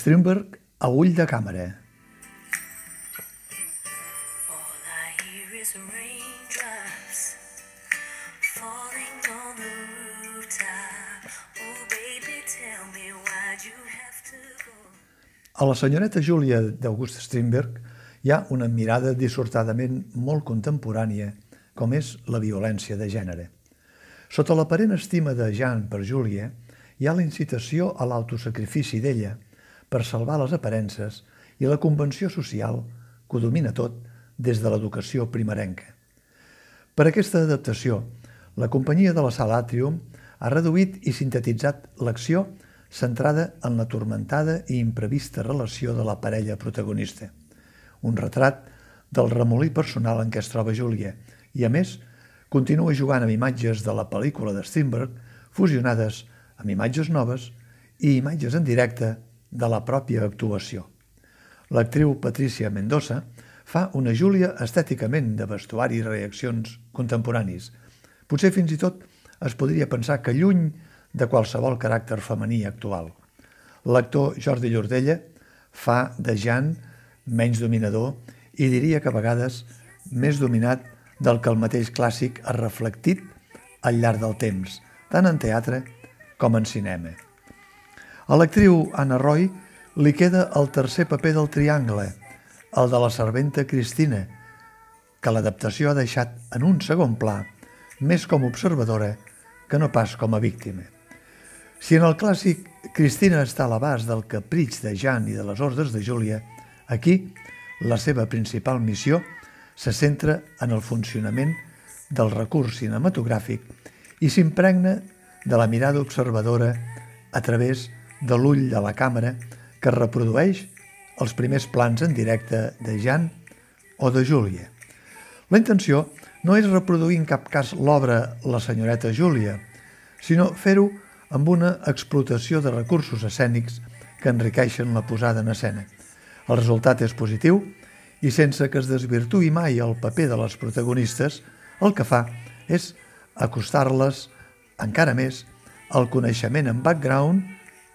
Strindberg a ull de càmera. Falling on the rooftop. Oh, baby, tell me why'd you have? A la senyoreta Júlia d'August Strindberg hi ha una mirada dissortadament molt contemporània, com és la violència de gènere. Sota l'aparent estima de Jean per Júlia, hi ha la incitació a l'autosacrifici d'ella per salvar les aparences i la convenció social que ho domina tot des de l'educació primerenca. Per aquesta adaptació, la companyia de la sala Atrium ha reduït i sintetitzat l'acció centrada en la tormentada i imprevista relació de la parella protagonista. Un retrat del remolí personal en què es troba Júlia i, a més, continua jugant amb imatges de la pel·lícula de Strindberg fusionades amb imatges noves i imatges en directe de la pròpia actuació. L'actriu Patricia Mendoza fa una Júlia estèticament de vestuari i reaccions contemporanis. Potser fins i tot es podria pensar que lluny de qualsevol caràcter femení actual. L'actor Jordi Llordella fa de Jan menys dominador i diria que a vegades més dominat del que el mateix clàssic ha reflectit al llarg del temps, tant en teatre com en cinema. A l'actriu Anna Roy li queda el tercer paper del triangle, el de la serventa Cristina, que l'adaptació ha deixat en un segon pla, més com observadora que no pas com a víctima. Si en el clàssic Cristina està a l'abast del capritx de Jan i de les ordres de Júlia, aquí la seva principal missió se centra en el funcionament del recurs cinematogràfic i s'impregna de la mirada observadora a través de l'ull de la càmera que reprodueix els primers plans en directe de Jan o de Júlia. La intenció no és reproduir en cap cas l'obra La senyoreta Júlia, sinó fer-ho amb una explotació de recursos escènics que enriqueixen la posada en escena. El resultat és positiu i sense que es desvirtui mai el paper de les protagonistes, el que fa és acostar-les encara més al coneixement en background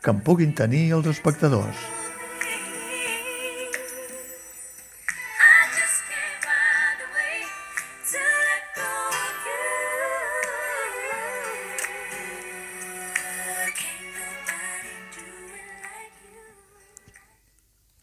que en puguin tenir els espectadors.